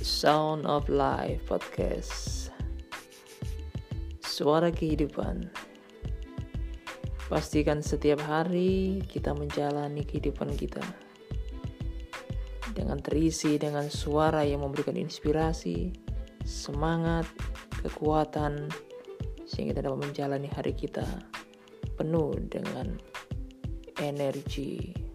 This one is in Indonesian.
Sound of Life Podcast. Suara kehidupan. Pastikan setiap hari kita menjalani kehidupan kita. Dengan terisi dengan suara yang memberikan inspirasi Semangat, kekuatan Sehingga kita dapat menjalani hari kita Penuh dengan energi.